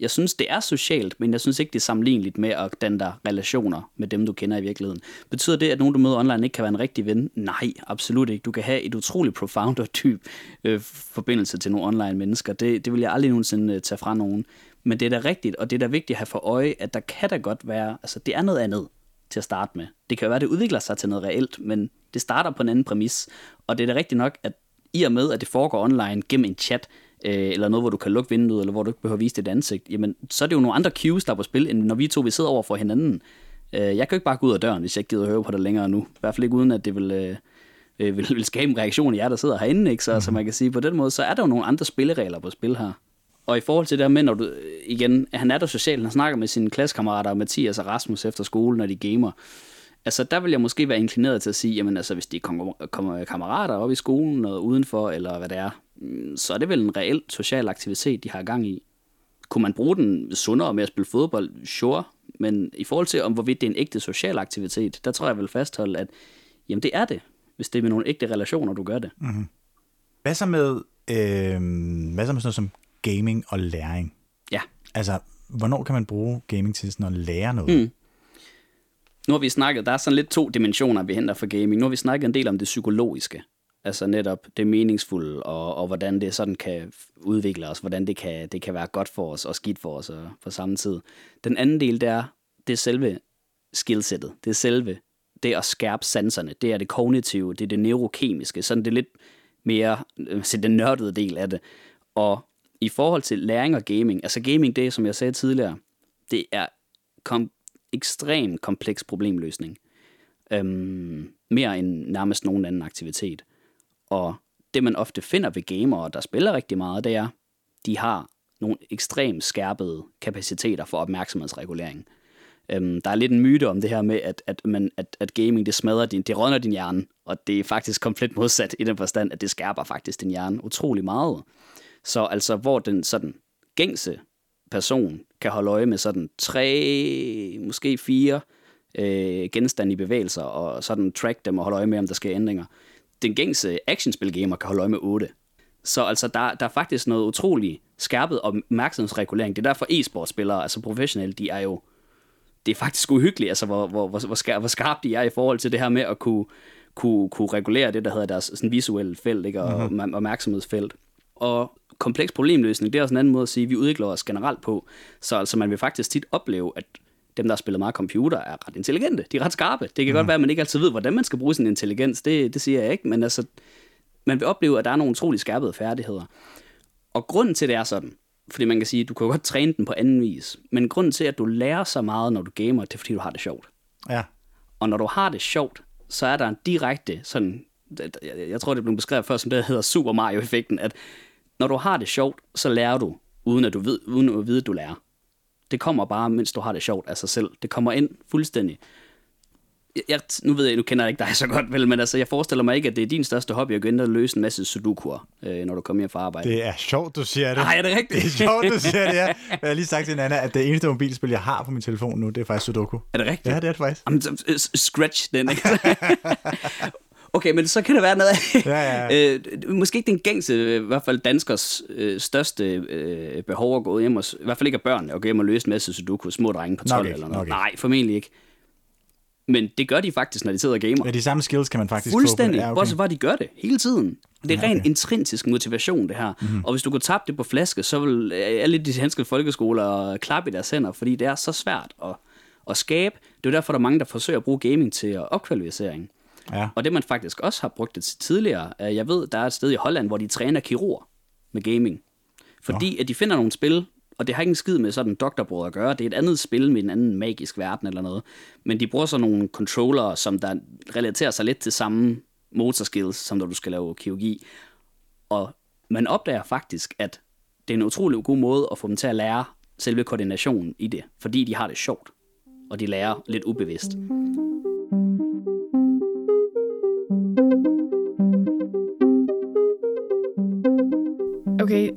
Jeg synes, det er socialt, men jeg synes ikke, det er sammenligneligt med at danne dig relationer med dem, du kender i virkeligheden. Betyder det, at nogen, du møder online, ikke kan være en rigtig ven? Nej, absolut ikke. Du kan have et utroligt profound og dyb øh, forbindelse til nogle online mennesker. Det, det vil jeg aldrig nogensinde øh, tage fra nogen. Men det er da rigtigt, og det er da vigtigt at have for øje, at der kan da godt være, altså det er noget andet til at starte med. Det kan jo være, at det udvikler sig til noget reelt, men det starter på en anden præmis. Og det er da rigtigt nok, at i og med, at det foregår online gennem en chat, øh, eller noget, hvor du kan lukke vinduet, eller hvor du ikke behøver at vise dit ansigt, jamen, så er det jo nogle andre cues, der er på spil, end når vi to vi sidder over for hinanden. Øh, jeg kan jo ikke bare gå ud af døren, hvis jeg ikke gider at høre på det længere nu. I hvert fald ikke uden, at det vil, øh, øh vil, vil skabe en reaktion i jer, der sidder herinde. Ikke? Så, mm. så man kan sige, på den måde, så er der jo nogle andre spilleregler på spil her. Og i forhold til det der med, når du, øh, igen, han er der socialt, han snakker med sine klassekammerater, Mathias og Rasmus efter skole, når de gamer. Altså, der vil jeg måske være inclineret til at sige, jamen altså, hvis de kommer kammerater op i skolen og udenfor, eller hvad det er, mm, så er det vel en reel social aktivitet, de har gang i. Kunne man bruge den sundere med at spille fodbold? Sure. Men i forhold til, om hvorvidt det er en ægte social aktivitet, der tror jeg, jeg vil fastholde, at jamen det er det, hvis det er med nogle ægte relationer, du gør det. Mm-hmm. Hvad så med, øh, hvad så med sådan noget som gaming og læring. Ja. Altså, hvornår kan man bruge gaming til sådan at lære noget? Mm. Nu har vi snakket, der er sådan lidt to dimensioner, vi henter for gaming. Nu har vi snakket en del om det psykologiske. Altså netop det meningsfulde, og, og hvordan det sådan kan udvikle os, hvordan det kan, det kan være godt for os og skidt for os og, på samme tid. Den anden del, det er, det er selve skillsettet. Det er selve det at skærpe sanserne. Det er det kognitive, det er det neurokemiske. Sådan det lidt mere, øh, den nørdede del af det. Og i forhold til læring og gaming, altså gaming, det som jeg sagde tidligere, det er kom, ekstrem kompleks problemløsning. Øhm, mere end nærmest nogen anden aktivitet. Og det, man ofte finder ved gamere, der spiller rigtig meget, det er, de har nogle ekstremt skærpede kapaciteter for opmærksomhedsregulering. Øhm, der er lidt en myte om det her med, at, at, man, at, at gaming det smadrer din, det rådner din hjerne, og det er faktisk komplet modsat i den forstand, at det skærper faktisk din hjerne utrolig meget. Så altså, hvor den sådan gængse person kan holde øje med sådan tre, måske fire øh, genstande i bevægelser, og sådan track dem og holde øje med, om der sker ændringer. Den gængse actionspilgamer kan holde øje med 8. Så altså, der, der er faktisk noget utroligt skærpet opmærksomhedsregulering. Det er derfor e-sportspillere, altså professionelle, de er jo, det er faktisk uhyggeligt, altså hvor, hvor, hvor, hvor, skarp, hvor skarpt de er i forhold til det her med at kunne, kunne, kunne regulere det, der hedder deres sådan visuelle felt, ikke? og mm-hmm. opmærksomhedsfelt. Og kompleks problemløsning, det er også en anden måde at sige, at vi udvikler os generelt på. Så altså, man vil faktisk tit opleve, at dem, der har spillet meget computer, er ret intelligente. De er ret skarpe. Det kan mm. godt være, at man ikke altid ved, hvordan man skal bruge sin intelligens. Det, det siger jeg ikke, men altså, man vil opleve, at der er nogle utrolig skærpede færdigheder. Og grunden til, det er sådan, fordi man kan sige, at du kan godt træne den på anden vis, men grunden til, at du lærer så meget, når du gamer, det er, fordi du har det sjovt. Ja. Og når du har det sjovt, så er der en direkte sådan, jeg tror, det blev beskrevet før, som det hedder Super Mario-effekten, at når du har det sjovt, så lærer du, uden at du ved, uden at vide, at du lærer. Det kommer bare, mens du har det sjovt af sig selv. Det kommer ind fuldstændig. Jeg, nu ved jeg, nu kender jeg ikke dig så godt, vel, men altså, jeg forestiller mig ikke, at det er din største hobby at gå ind og løse en masse sudokuer, øh, når du kommer hjem fra arbejde. Det er sjovt, du siger det. Nej, er det rigtigt? Det er sjovt, du siger det, ja. Jeg har lige sagt til Nana, at det eneste mobilspil, jeg har på min telefon nu, det er faktisk Sudoku. Er det rigtigt? Ja, det er det faktisk. Jamen, så- scratch den, ikke? Okay, men så kan det være noget af, Ja, ja. øh, måske ikke den gængse, i hvert fald danskers øh, største øh, behov at gå hjem, og, i hvert fald ikke af børn, at gå hjem og løse en masse sudoku, små drenge på 12 ikke, eller nok noget. ikke. Nej, formentlig ikke. Men det gør de faktisk, når de sidder og gamer. Ja, de samme skills kan man faktisk Fuldstændig. få. på det. Bortset de gør det hele tiden. Det er ren intrinsisk motivation, det her. Mhm. Mm-hmm. Og hvis du kunne tabe det på flaske, så vil øh, alle de danske folkeskoler klappe i deres hænder, fordi det er så svært at, at skabe. Det er derfor, der er mange, der forsøger at bruge gaming til opkvalificering. Ja. Og det man faktisk også har brugt det til tidligere, er, jeg ved, der er et sted i Holland, hvor de træner kirurger med gaming. Fordi at de finder nogle spil, og det har ikke en skid med sådan doktorbrød at gøre, det er et andet spil med en anden magisk verden eller noget. Men de bruger så nogle controller, som der relaterer sig lidt til samme motorskills, som når du skal lave kirurgi. Og man opdager faktisk, at det er en utrolig god måde at få dem til at lære selve koordinationen i det, fordi de har det sjovt, og de lærer lidt ubevidst. Okay,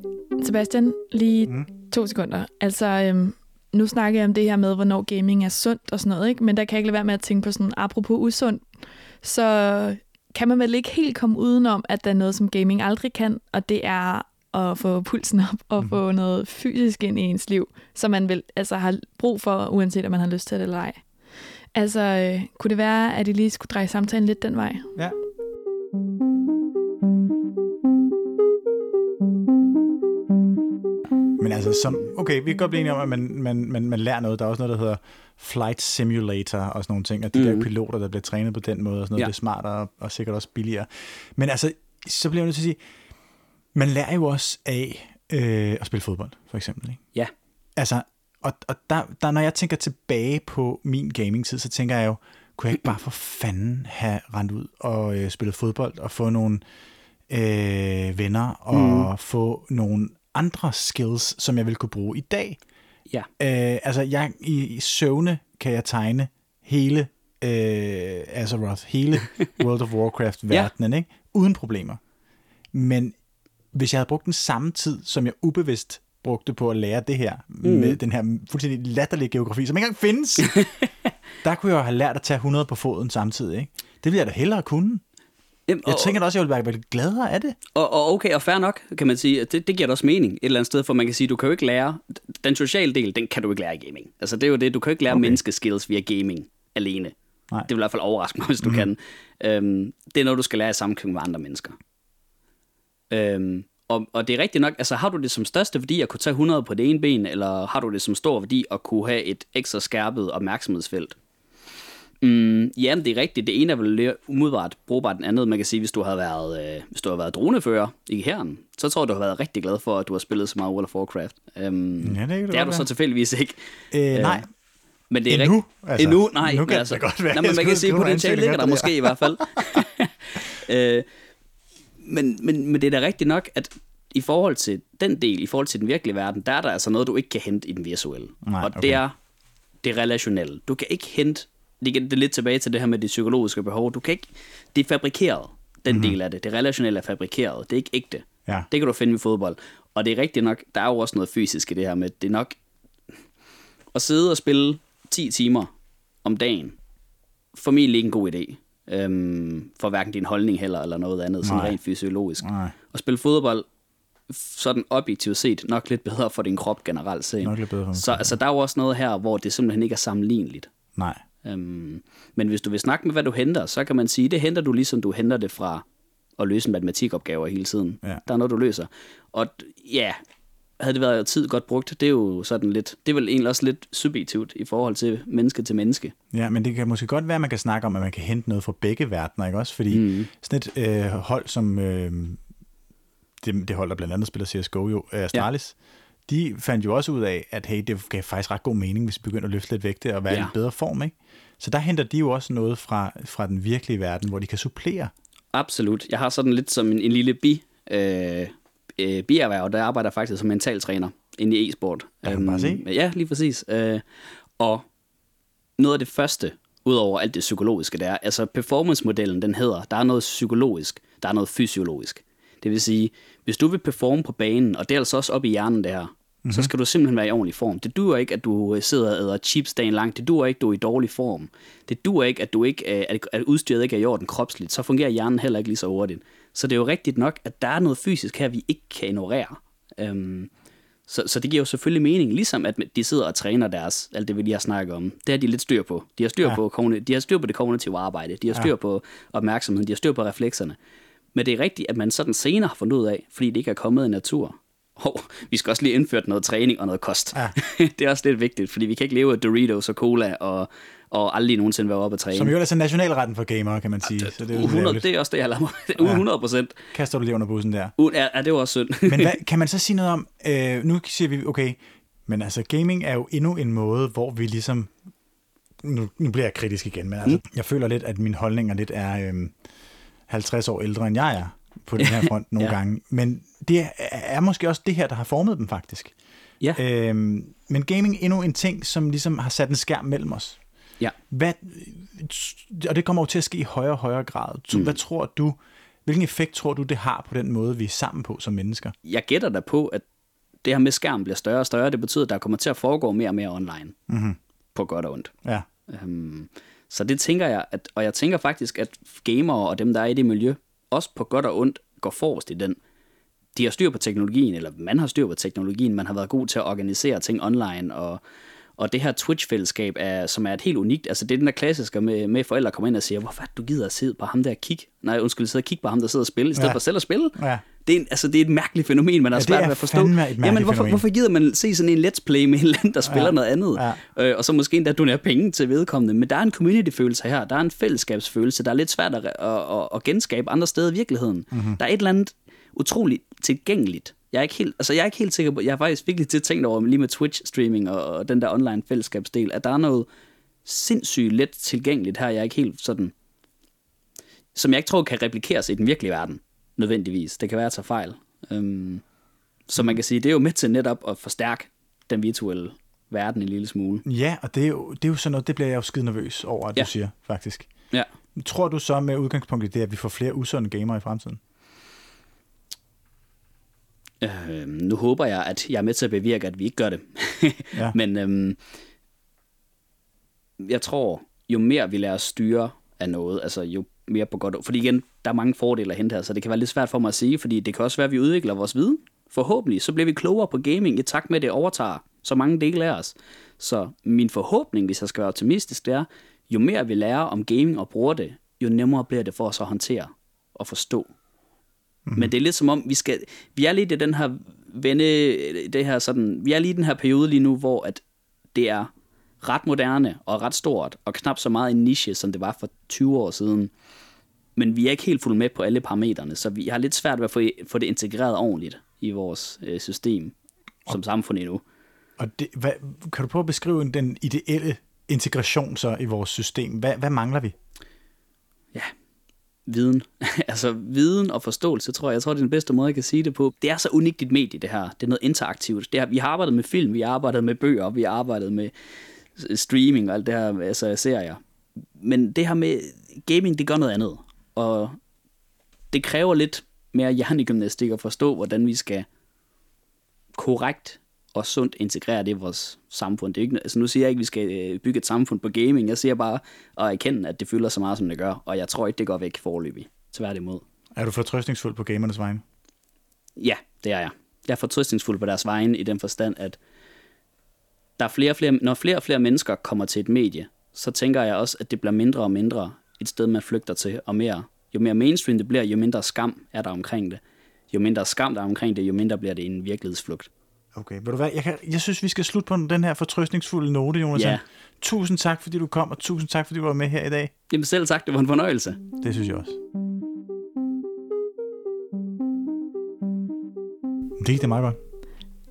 Sebastian, lige mm. to sekunder. Altså, øhm, nu snakker jeg om det her med, hvornår gaming er sundt og sådan noget, ikke? men der kan jeg ikke lade være med at tænke på sådan, apropos usundt, så kan man vel ikke helt komme udenom, at der er noget, som gaming aldrig kan, og det er at få pulsen op og mm. få noget fysisk ind i ens liv, som man vel altså har brug for, uanset om man har lyst til det eller ej. Altså, øh, kunne det være, at I lige skulle dreje samtalen lidt den vej? Ja. Altså, som, okay, vi kan godt blive enige om, at man, man, man, man lærer noget. Der er også noget, der hedder flight simulator og sådan nogle ting, og de mm. der piloter, der bliver trænet på den måde, og sådan noget, Ja. det er smartere og, og sikkert også billigere. Men altså, så bliver jeg nødt til at sige, man lærer jo også af øh, at spille fodbold, for eksempel. Ikke? Ja, Altså, og, og der, der, når jeg tænker tilbage på min gaming-tid, så tænker jeg jo, kunne jeg ikke bare for fanden have rendt ud og øh, spillet fodbold og få nogle øh, venner og mm. få nogle andre skills, som jeg vil kunne bruge i dag. ja. Øh, altså, jeg i, i søvne kan jeg tegne hele øh, Azeroth, hele World of Warcraft-verdenen, ikke? uden problemer. Men hvis jeg havde brugt den samme tid, som jeg ubevidst brugte på at lære det her, mm. med den her fuldstændig latterlige geografi, som ikke engang findes, der kunne jeg jo have lært at tage 100 på foden samtidig. Ikke? Det ville jeg da hellere kunne. Jamen, Jeg og, tænker da også, at jeg ville være gladere af det. og, og okay, og fair nok, kan man sige, at det, det giver da også mening et eller andet sted, for man kan sige, du kan jo ikke lære, den sociale del, den kan du ikke lære i gaming. Altså det er jo det, du kan jo ikke lære okay. Menneskeskills via gaming alene. Nej. Det vil i hvert fald overraske mig, hvis du mm. kan. Øhm, det er noget, du skal lære i samkøb med andre mennesker. Øhm, og, og det er rigtigt nok, altså har du det som største værdi at kunne tage 100 på det ene ben, eller har du det som stor værdi at kunne have et ekstra skærpet opmærksomhedsfelt? Mm, jamen, det er rigtigt. Det ene er vel umiddelbart brugbart den andet. Man kan sige, hvis du har været, øh, hvis du har været dronefører i herren, så tror jeg, du har været rigtig glad for, at du har spillet så meget World of Warcraft. Um, Ja, det det det er du så tilfældigvis ikke. Øh, nej, Men det er Endnu, rigt- altså. Endnu, nej. Nu kan det altså, da godt være, Nej, men man kan sige, en potentiale ligger der måske i hvert fald. øh, men, men, men det er da rigtigt nok, at i forhold til den del, i forhold til den virkelige verden, der er der altså noget, du ikke kan hente i den visuelle. Nej, og okay. det er det relationelle. Du kan ikke hente, det det er lidt tilbage til det her med det psykologiske behov, du kan ikke, det er fabrikeret, den mm-hmm. del af det. Det relationelle er fabrikeret, det er ikke ægte. Ja. Det kan du finde i fodbold. Og det er rigtigt nok, der er jo også noget fysisk i det her med, det er nok at sidde og spille 10 timer om dagen, formentlig ikke en god idé. Øhm, for hverken din holdning heller, eller noget andet, sådan Nej. rent fysiologisk. Nej. At spille fodbold, sådan objektivt set, nok lidt bedre for din krop generelt set. Nok lidt bedre for Så altså, der er jo også noget her, hvor det simpelthen ikke er sammenligneligt. nej. Øhm, men hvis du vil snakke med, hvad du henter, så kan man sige, det henter du ligesom du henter det fra at løse matematikopgaver hele tiden. Ja. Der er noget, du løser. Og ja, havde det været tid godt brugt. Det er jo sådan lidt, det er vel egentlig også lidt subjektivt i forhold til menneske til menneske. Ja, men det kan måske godt være, at man kan snakke om, at man kan hente noget fra begge verdener, ikke også? Fordi mm. sådan et øh, hold som øh, det, det hold, der blandt andet spiller CSGO jo, Astralis, ja. De fandt jo også ud af, at hey, det gav faktisk ret god mening, hvis vi begynder at løfte lidt vægte og være ja. i en bedre form, ikke? Så der henter de jo også noget fra, fra den virkelige verden, hvor de kan supplere. Absolut. Jeg har sådan lidt som en, en lille bi, øh, øh, bierhverv, der arbejder faktisk som mentaltræner inde i e-sport. Kan um, bare se. Ja, lige præcis. Øh, og noget af det første, udover alt det psykologiske, der er, altså performance-modellen, den hedder, der er noget psykologisk, der er noget fysiologisk. Det vil sige, hvis du vil performe på banen, og det er altså også op i hjernen der, mm-hmm. så skal du simpelthen være i ordentlig form. Det duer ikke, at du sidder og æder chips dagen lang. Det duer ikke, at du er i dårlig form. Det duer ikke, at du ikke at udstyret ikke er i orden kropsligt. Så fungerer hjernen heller ikke lige så hurtigt. Så det er jo rigtigt nok, at der er noget fysisk her, vi ikke kan ignorere. Øhm, så, så det giver jo selvfølgelig mening, ligesom at de sidder og træner deres, alt det vi lige har snakket om, det har de lidt styr på. De har styr, ja. på, de har styr på det kognitive arbejde, de har styr ja. på opmærksomheden, de har styr på reflekserne. Men det er rigtigt, at man sådan senere har fundet ud af, fordi det ikke er kommet i natur. Oh, vi skal også lige indføre noget træning og noget kost. Ja. det er også lidt vigtigt, fordi vi kan ikke leve af Doritos og cola og, og aldrig nogensinde være oppe at træne. Som jo er altså nationalretten for gamere, kan man sige. Ja, så det, er 100, det er også det, jeg lader mig. 100 procent. Kaster du lige under bussen der? Uh, ja, det var også synd. Men hvad, kan man så sige noget om, øh, nu siger vi, okay, men altså gaming er jo endnu en måde, hvor vi ligesom, nu, nu bliver jeg kritisk igen, men altså, mm. jeg føler lidt, at min holdning lidt er øh, 50 år ældre, end jeg er på den her front nogle ja. gange. Men det er måske også det her, der har formet dem faktisk. Ja. Øhm, men gaming er endnu en ting, som ligesom har sat en skærm mellem os. Ja. Hvad, og det kommer jo til at ske i højere og højere grad. Så, mm. Hvad tror du, hvilken effekt tror du, det har på den måde, vi er sammen på som mennesker? Jeg gætter da på, at det her med skærm bliver større og større. Det betyder, at der kommer til at foregå mere og mere online. Mm-hmm. På godt og ondt. Ja. Øhm, så det tænker jeg, at, og jeg tænker faktisk, at gamere og dem, der er i det miljø, også på godt og ondt, går forrest i den. De har styr på teknologien, eller man har styr på teknologien, man har været god til at organisere ting online, og, og det her Twitch-fællesskab, er, som er et helt unikt, altså det er den der klassiske med, med forældre kommer ind og siger, hvorfor du gider at sidde på ham der kigge? Nej, undskyld, sidde og kigge på ham, der sidder og spiller, i stedet ja. for selv at spille. Ja. Det er, en, altså, det er et mærkeligt fænomen, man har ja, svært ved at forstå. Jamen, hvorfor, hvorfor gider man se sådan en let's play med en eller anden, der spiller ja. noget andet? Ja. Øh, og så måske endda donere penge til vedkommende. Men der er en community-følelse her, der er en fællesskabsfølelse, der er lidt svært at, at, at, at genskabe andre steder i virkeligheden. Mm-hmm. Der er et eller andet utroligt tilgængeligt. Jeg er ikke helt, altså jeg er ikke helt sikker på, jeg har faktisk virkelig til tænkt over lige med Twitch-streaming og, og den der online fællesskabsdel, at der er noget sindssygt let tilgængeligt her, jeg er ikke helt sådan, som jeg ikke tror kan replikeres i den virkelige verden nødvendigvis. Det kan være at tage fejl. Øhm, så man kan sige, det er jo med til netop at forstærke den virtuelle verden en lille smule. Ja, og det er jo, det er jo sådan noget, det bliver jeg jo skide nervøs over, at ja. du siger, faktisk. Ja. Tror du så med udgangspunkt i det, at vi får flere usunde gamere i fremtiden? Øh, nu håber jeg, at jeg er med til at bevirke, at vi ikke gør det. ja. Men øhm, jeg tror, jo mere vi lader os styre af noget, altså jo mere på godt. Fordi igen, der er mange fordele at hente her, så det kan være lidt svært for mig at sige, fordi det kan også være, at vi udvikler vores viden. Forhåbentlig, så bliver vi klogere på gaming i takt med, at det overtager så mange dele af os. Så min forhåbning, hvis jeg skal være optimistisk, det er, jo mere vi lærer om gaming og bruger det, jo nemmere bliver det for os at håndtere og forstå. Mm-hmm. Men det er lidt som om, vi skal, vi er lidt i den her vende, det her sådan, vi er lige i den her periode lige nu, hvor at det er ret moderne og ret stort, og knap så meget en niche, som det var for 20 år siden. Men vi er ikke helt fuldt med på alle parametrene, så vi har lidt svært ved at få, få det integreret ordentligt i vores øh, system som og, samfund endnu. Og det, hvad, kan du prøve at beskrive den ideelle integration så i vores system? Hvad, hvad mangler vi? Ja, viden. altså viden og forståelse, tror jeg. Jeg tror, det er den bedste måde, jeg kan sige det på. Det er så unikt et medie, det her. Det er noget interaktivt. Det her, vi har arbejdet med film, vi har arbejdet med bøger, vi har arbejdet med streaming og alt det her, altså serier. Men det her med gaming, det gør noget andet. Og det kræver lidt mere hjernegymnastik at forstå, hvordan vi skal korrekt og sundt integrere det i vores samfund. Det er ikke, altså nu siger jeg ikke, at vi skal øh, bygge et samfund på gaming. Jeg siger bare at erkende, at det fylder så meget, som det gør. Og jeg tror ikke, det går væk forløbig. Tværtimod. Er du fortrøstningsfuld på gamernes vegne? Ja, det er jeg. Jeg er fortrøstningsfuld på deres vegne i den forstand, at der er flere og flere, når flere og flere mennesker kommer til et medie, så tænker jeg også, at det bliver mindre og mindre et sted, man flygter til, og mere, jo mere mainstream det bliver, jo mindre skam er der omkring det. Jo mindre skam der er omkring det, jo mindre bliver det en virkelighedsflugt. Okay, ved du hvad, jeg, kan, jeg synes, vi skal slutte på den her fortrøstningsfulde note, Jonas. Ja. Tusind tak, fordi du kom, og tusind tak, fordi du var med her i dag. Jamen selv sagt, det var en fornøjelse. Det synes jeg også. Det gik da meget godt.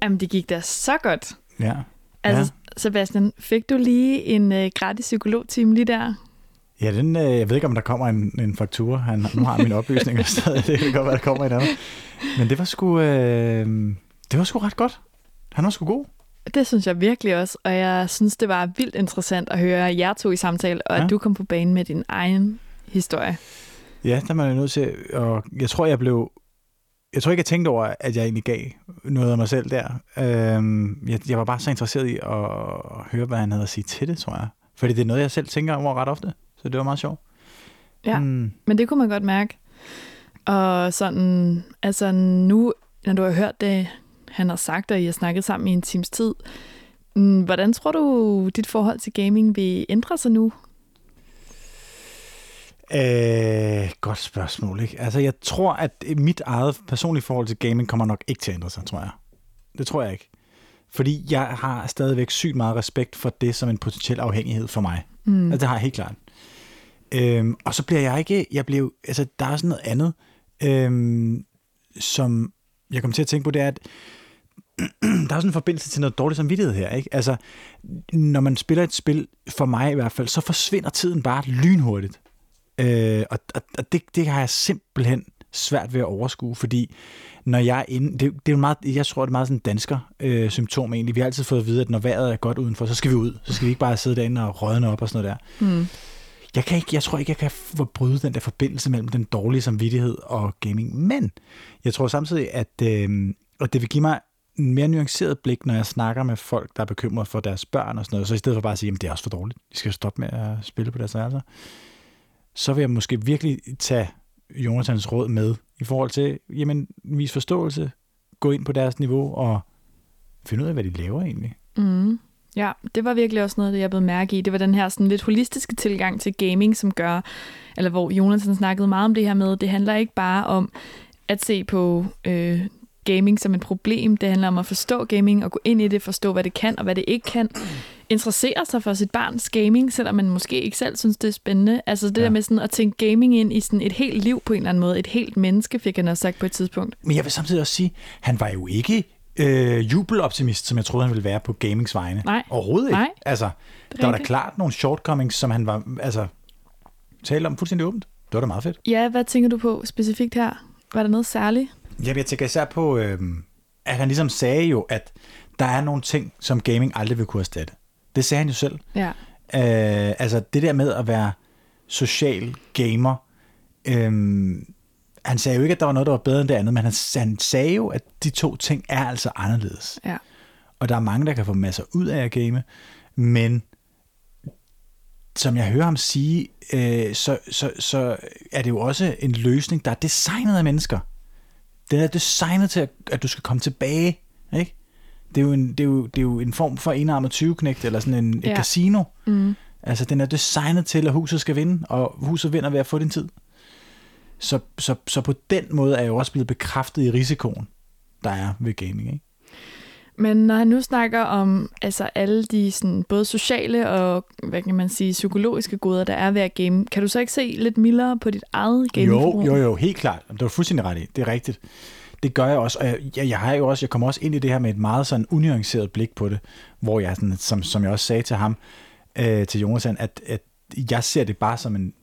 Jamen, det gik da så godt. Ja. Altså, ja. Sebastian, fik du lige en øh, gratis psykologtime lige der? Ja, den, øh, jeg ved ikke, om der kommer en, en faktura. Han, nu har han mine oplysninger stadig. Det kan godt være, der kommer en anden. Men det var sgu, øh, det var sgu ret godt. Han var sgu god. Det synes jeg virkelig også, og jeg synes, det var vildt interessant at høre jer to i samtale, og ja. At du kom på banen med din egen historie. Ja, der er man jo nødt til, og jeg tror, jeg blev, jeg tror ikke, jeg tænkte over, at jeg egentlig gav noget af mig selv der. Øhm, jeg, jeg var bare så interesseret i at høre, hvad han havde at sige til det, tror jeg. Fordi det er noget, jeg selv tænker over ret ofte, så det var meget sjovt. Ja. Mm, Men det kunne man godt mærke. Og sådan, altså nu, når du har hørt det, han har sagt, og I har snakket sammen i en times tid, mm, hvordan tror du, dit forhold til gaming vil ændre sig nu? Øh, godt spørgsmål, ikke? Altså, jeg tror, at mit eget personlige forhold til gaming kommer nok ikke til at ændre sig, tror jeg. Det tror jeg ikke. Fordi jeg har stadigvæk sygt meget respekt for det som en potentiel afhængighed for mig. Mm. Altså, det har jeg helt klart. Øhm, og så bliver jeg ikke... Jeg bliver, altså, der er sådan noget andet, øhm, som jeg kommer til at tænke på, det er, at der er sådan en forbindelse til noget dårlig samvittighed her. Ikke? Altså, når man spiller et spil, for mig i hvert fald, så forsvinder tiden bare lynhurtigt. Øh, og og, det, det har jeg simpelthen svært ved at overskue, fordi når jeg er inde, det, det er jo meget, jeg tror, det er meget sådan dansker øh, symptom egentlig. Vi har altid fået at vide, at når vejret er godt udenfor, så skal vi ud. Så skal vi ikke bare sidde derinde og rådne op og sådan noget der. Mm. Jeg, kan ikke, jeg tror ikke, jeg kan forbryde den der forbindelse mellem den dårlige samvittighed og gaming. Men jeg tror samtidig, at, øh, at det vil give mig en mere nuanceret blik, når jeg snakker med folk, der er bekymret for deres børn og sådan noget. Så i stedet for bare at sige, at det er også for dårligt, de skal stoppe med at spille på deres værelser, så vil jeg måske virkelig tage Jonathans råd med i forhold til, jamen, vis forståelse, gå ind på deres niveau og finde ud af, hvad de laver egentlig. Mm. Ja, det var virkelig også noget, det jeg blev mærke i. Det var den her sådan lidt holistiske tilgang til gaming, som gør, eller hvor Jonathan snakkede meget om det her med, det handler ikke bare om at se på øh, gaming som et problem. Det handler om at forstå gaming og gå ind i det, forstå, hvad det kan og hvad det ikke kan. Interessere sig for sit barns gaming, selvom man måske ikke selv synes, det er spændende. Altså det ja. Der med sådan at tænke gaming ind i sådan et helt liv på en eller anden måde. Et helt menneske, fik han også sagt på et tidspunkt. Men jeg vil samtidig også sige, han var jo ikke øh, jubeloptimist, som jeg troede, han ville være på gamings vegne. Nej. Overhovedet ikke. Nej. Altså, er der var da klart nogle shortcomings, som han var, altså, talte om fuldstændig åbent. Det var da meget fedt. Ja, hvad tænker du på specifikt her? Var der noget særligt? Jamen, jeg tænker især på, øh, at han ligesom sagde jo, at der er nogle ting, som gaming aldrig vil kunne erstatte. Det sagde han jo selv. Ja. Øh, altså det der med at være social gamer, øhm, han sagde jo ikke, at der var noget, der var bedre end det andet, men han, han sagde jo, at de to ting er altså anderledes. Ja. Og der er mange, der kan få masser ud af at game, men som jeg hører ham sige, øh, så, så, så er det jo også en løsning, der er designet af mennesker. Den er designet til, at, at du skal komme tilbage. Ikke? Det, er jo en, det, er jo, det er jo en form for enarmet 20 eller sådan en, et Ja. casino. Mm. Altså, den er designet til, at huset skal vinde, og huset vinder ved at få din tid. Så, så, så på den måde er jeg jo også blevet bekræftet i risikoen, der er ved gaming. Ikke? Men når han nu snakker om altså alle de sådan, både sociale og hvad kan man sige, psykologiske goder, der er ved at game, kan du så ikke se lidt mildere på dit eget Jo, gamingforbrug? jo, jo, helt klart. Det var fuldstændig ret i. Det er rigtigt. Det gør jeg også, og jeg, jeg, jeg har jo også, jeg kommer også ind i det her med et meget sådan unuanceret blik på det, hvor jeg sådan, som, som jeg også sagde til ham, øh, til Jonathan, at, at jeg ser det bare som en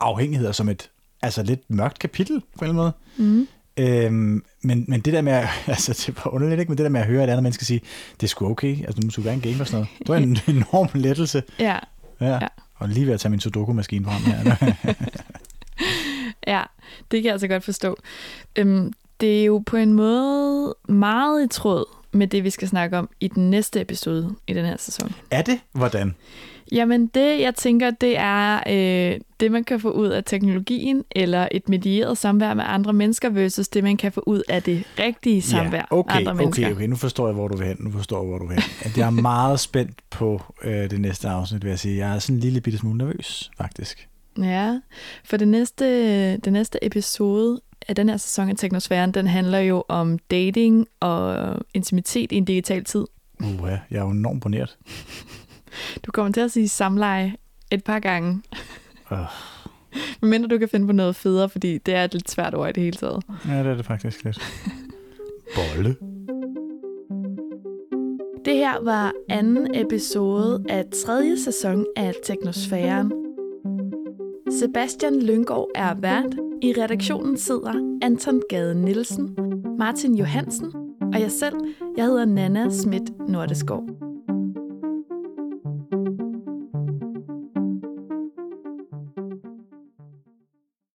afhængighed, og som et altså lidt mørkt kapitel på en eller anden måde. Mm. Øhm, men, men det der med, at, altså det var underligt ikke, men det der med at høre et andet menneske sige, det er sgu okay, altså du må sgu gerne game og sådan noget. Det var en enorm lettelse. Ja, Ja. Ja. ja. Og lige ved at tage min sudoku-maskine frem her. ja, det kan jeg altså godt forstå. Øhm, det er jo på en måde meget i tråd med det, vi skal snakke om i den næste episode i den her sæson. er det? Hvordan? Jamen det, jeg tænker, det er øh, det, man kan få ud af teknologien, eller et medieret samvær med andre mennesker, versus det, man kan få ud af det rigtige samvær ja, okay, med andre mennesker. okay, okay, nu forstår jeg, hvor du vil hen. Nu forstår jeg, hvor du vil hen. Jeg er meget spændt på øh, det næste afsnit, vil jeg sige. Jeg er sådan en lille bitte smule nervøs, faktisk. Ja, for det næste, det næste episode af den her sæson af Teknosfæren, den handler jo om dating og intimitet i en digital tid. Uh, ja, jeg er jo enormt boneret. Du kommer til at sige samleje et par gange. Uh. Men mindre du kan finde på noget federe, fordi det er et lidt svært ord i det hele taget. Ja, det er det faktisk lidt. Bolle. Det her var anden episode af tredje sæson af Teknosfæren. Sebastian Lyngård er vært. I redaktionen sidder Anton Gade Nielsen, Martin Johansen og jeg selv. Jeg hedder Nana Schmidt Nordeskov.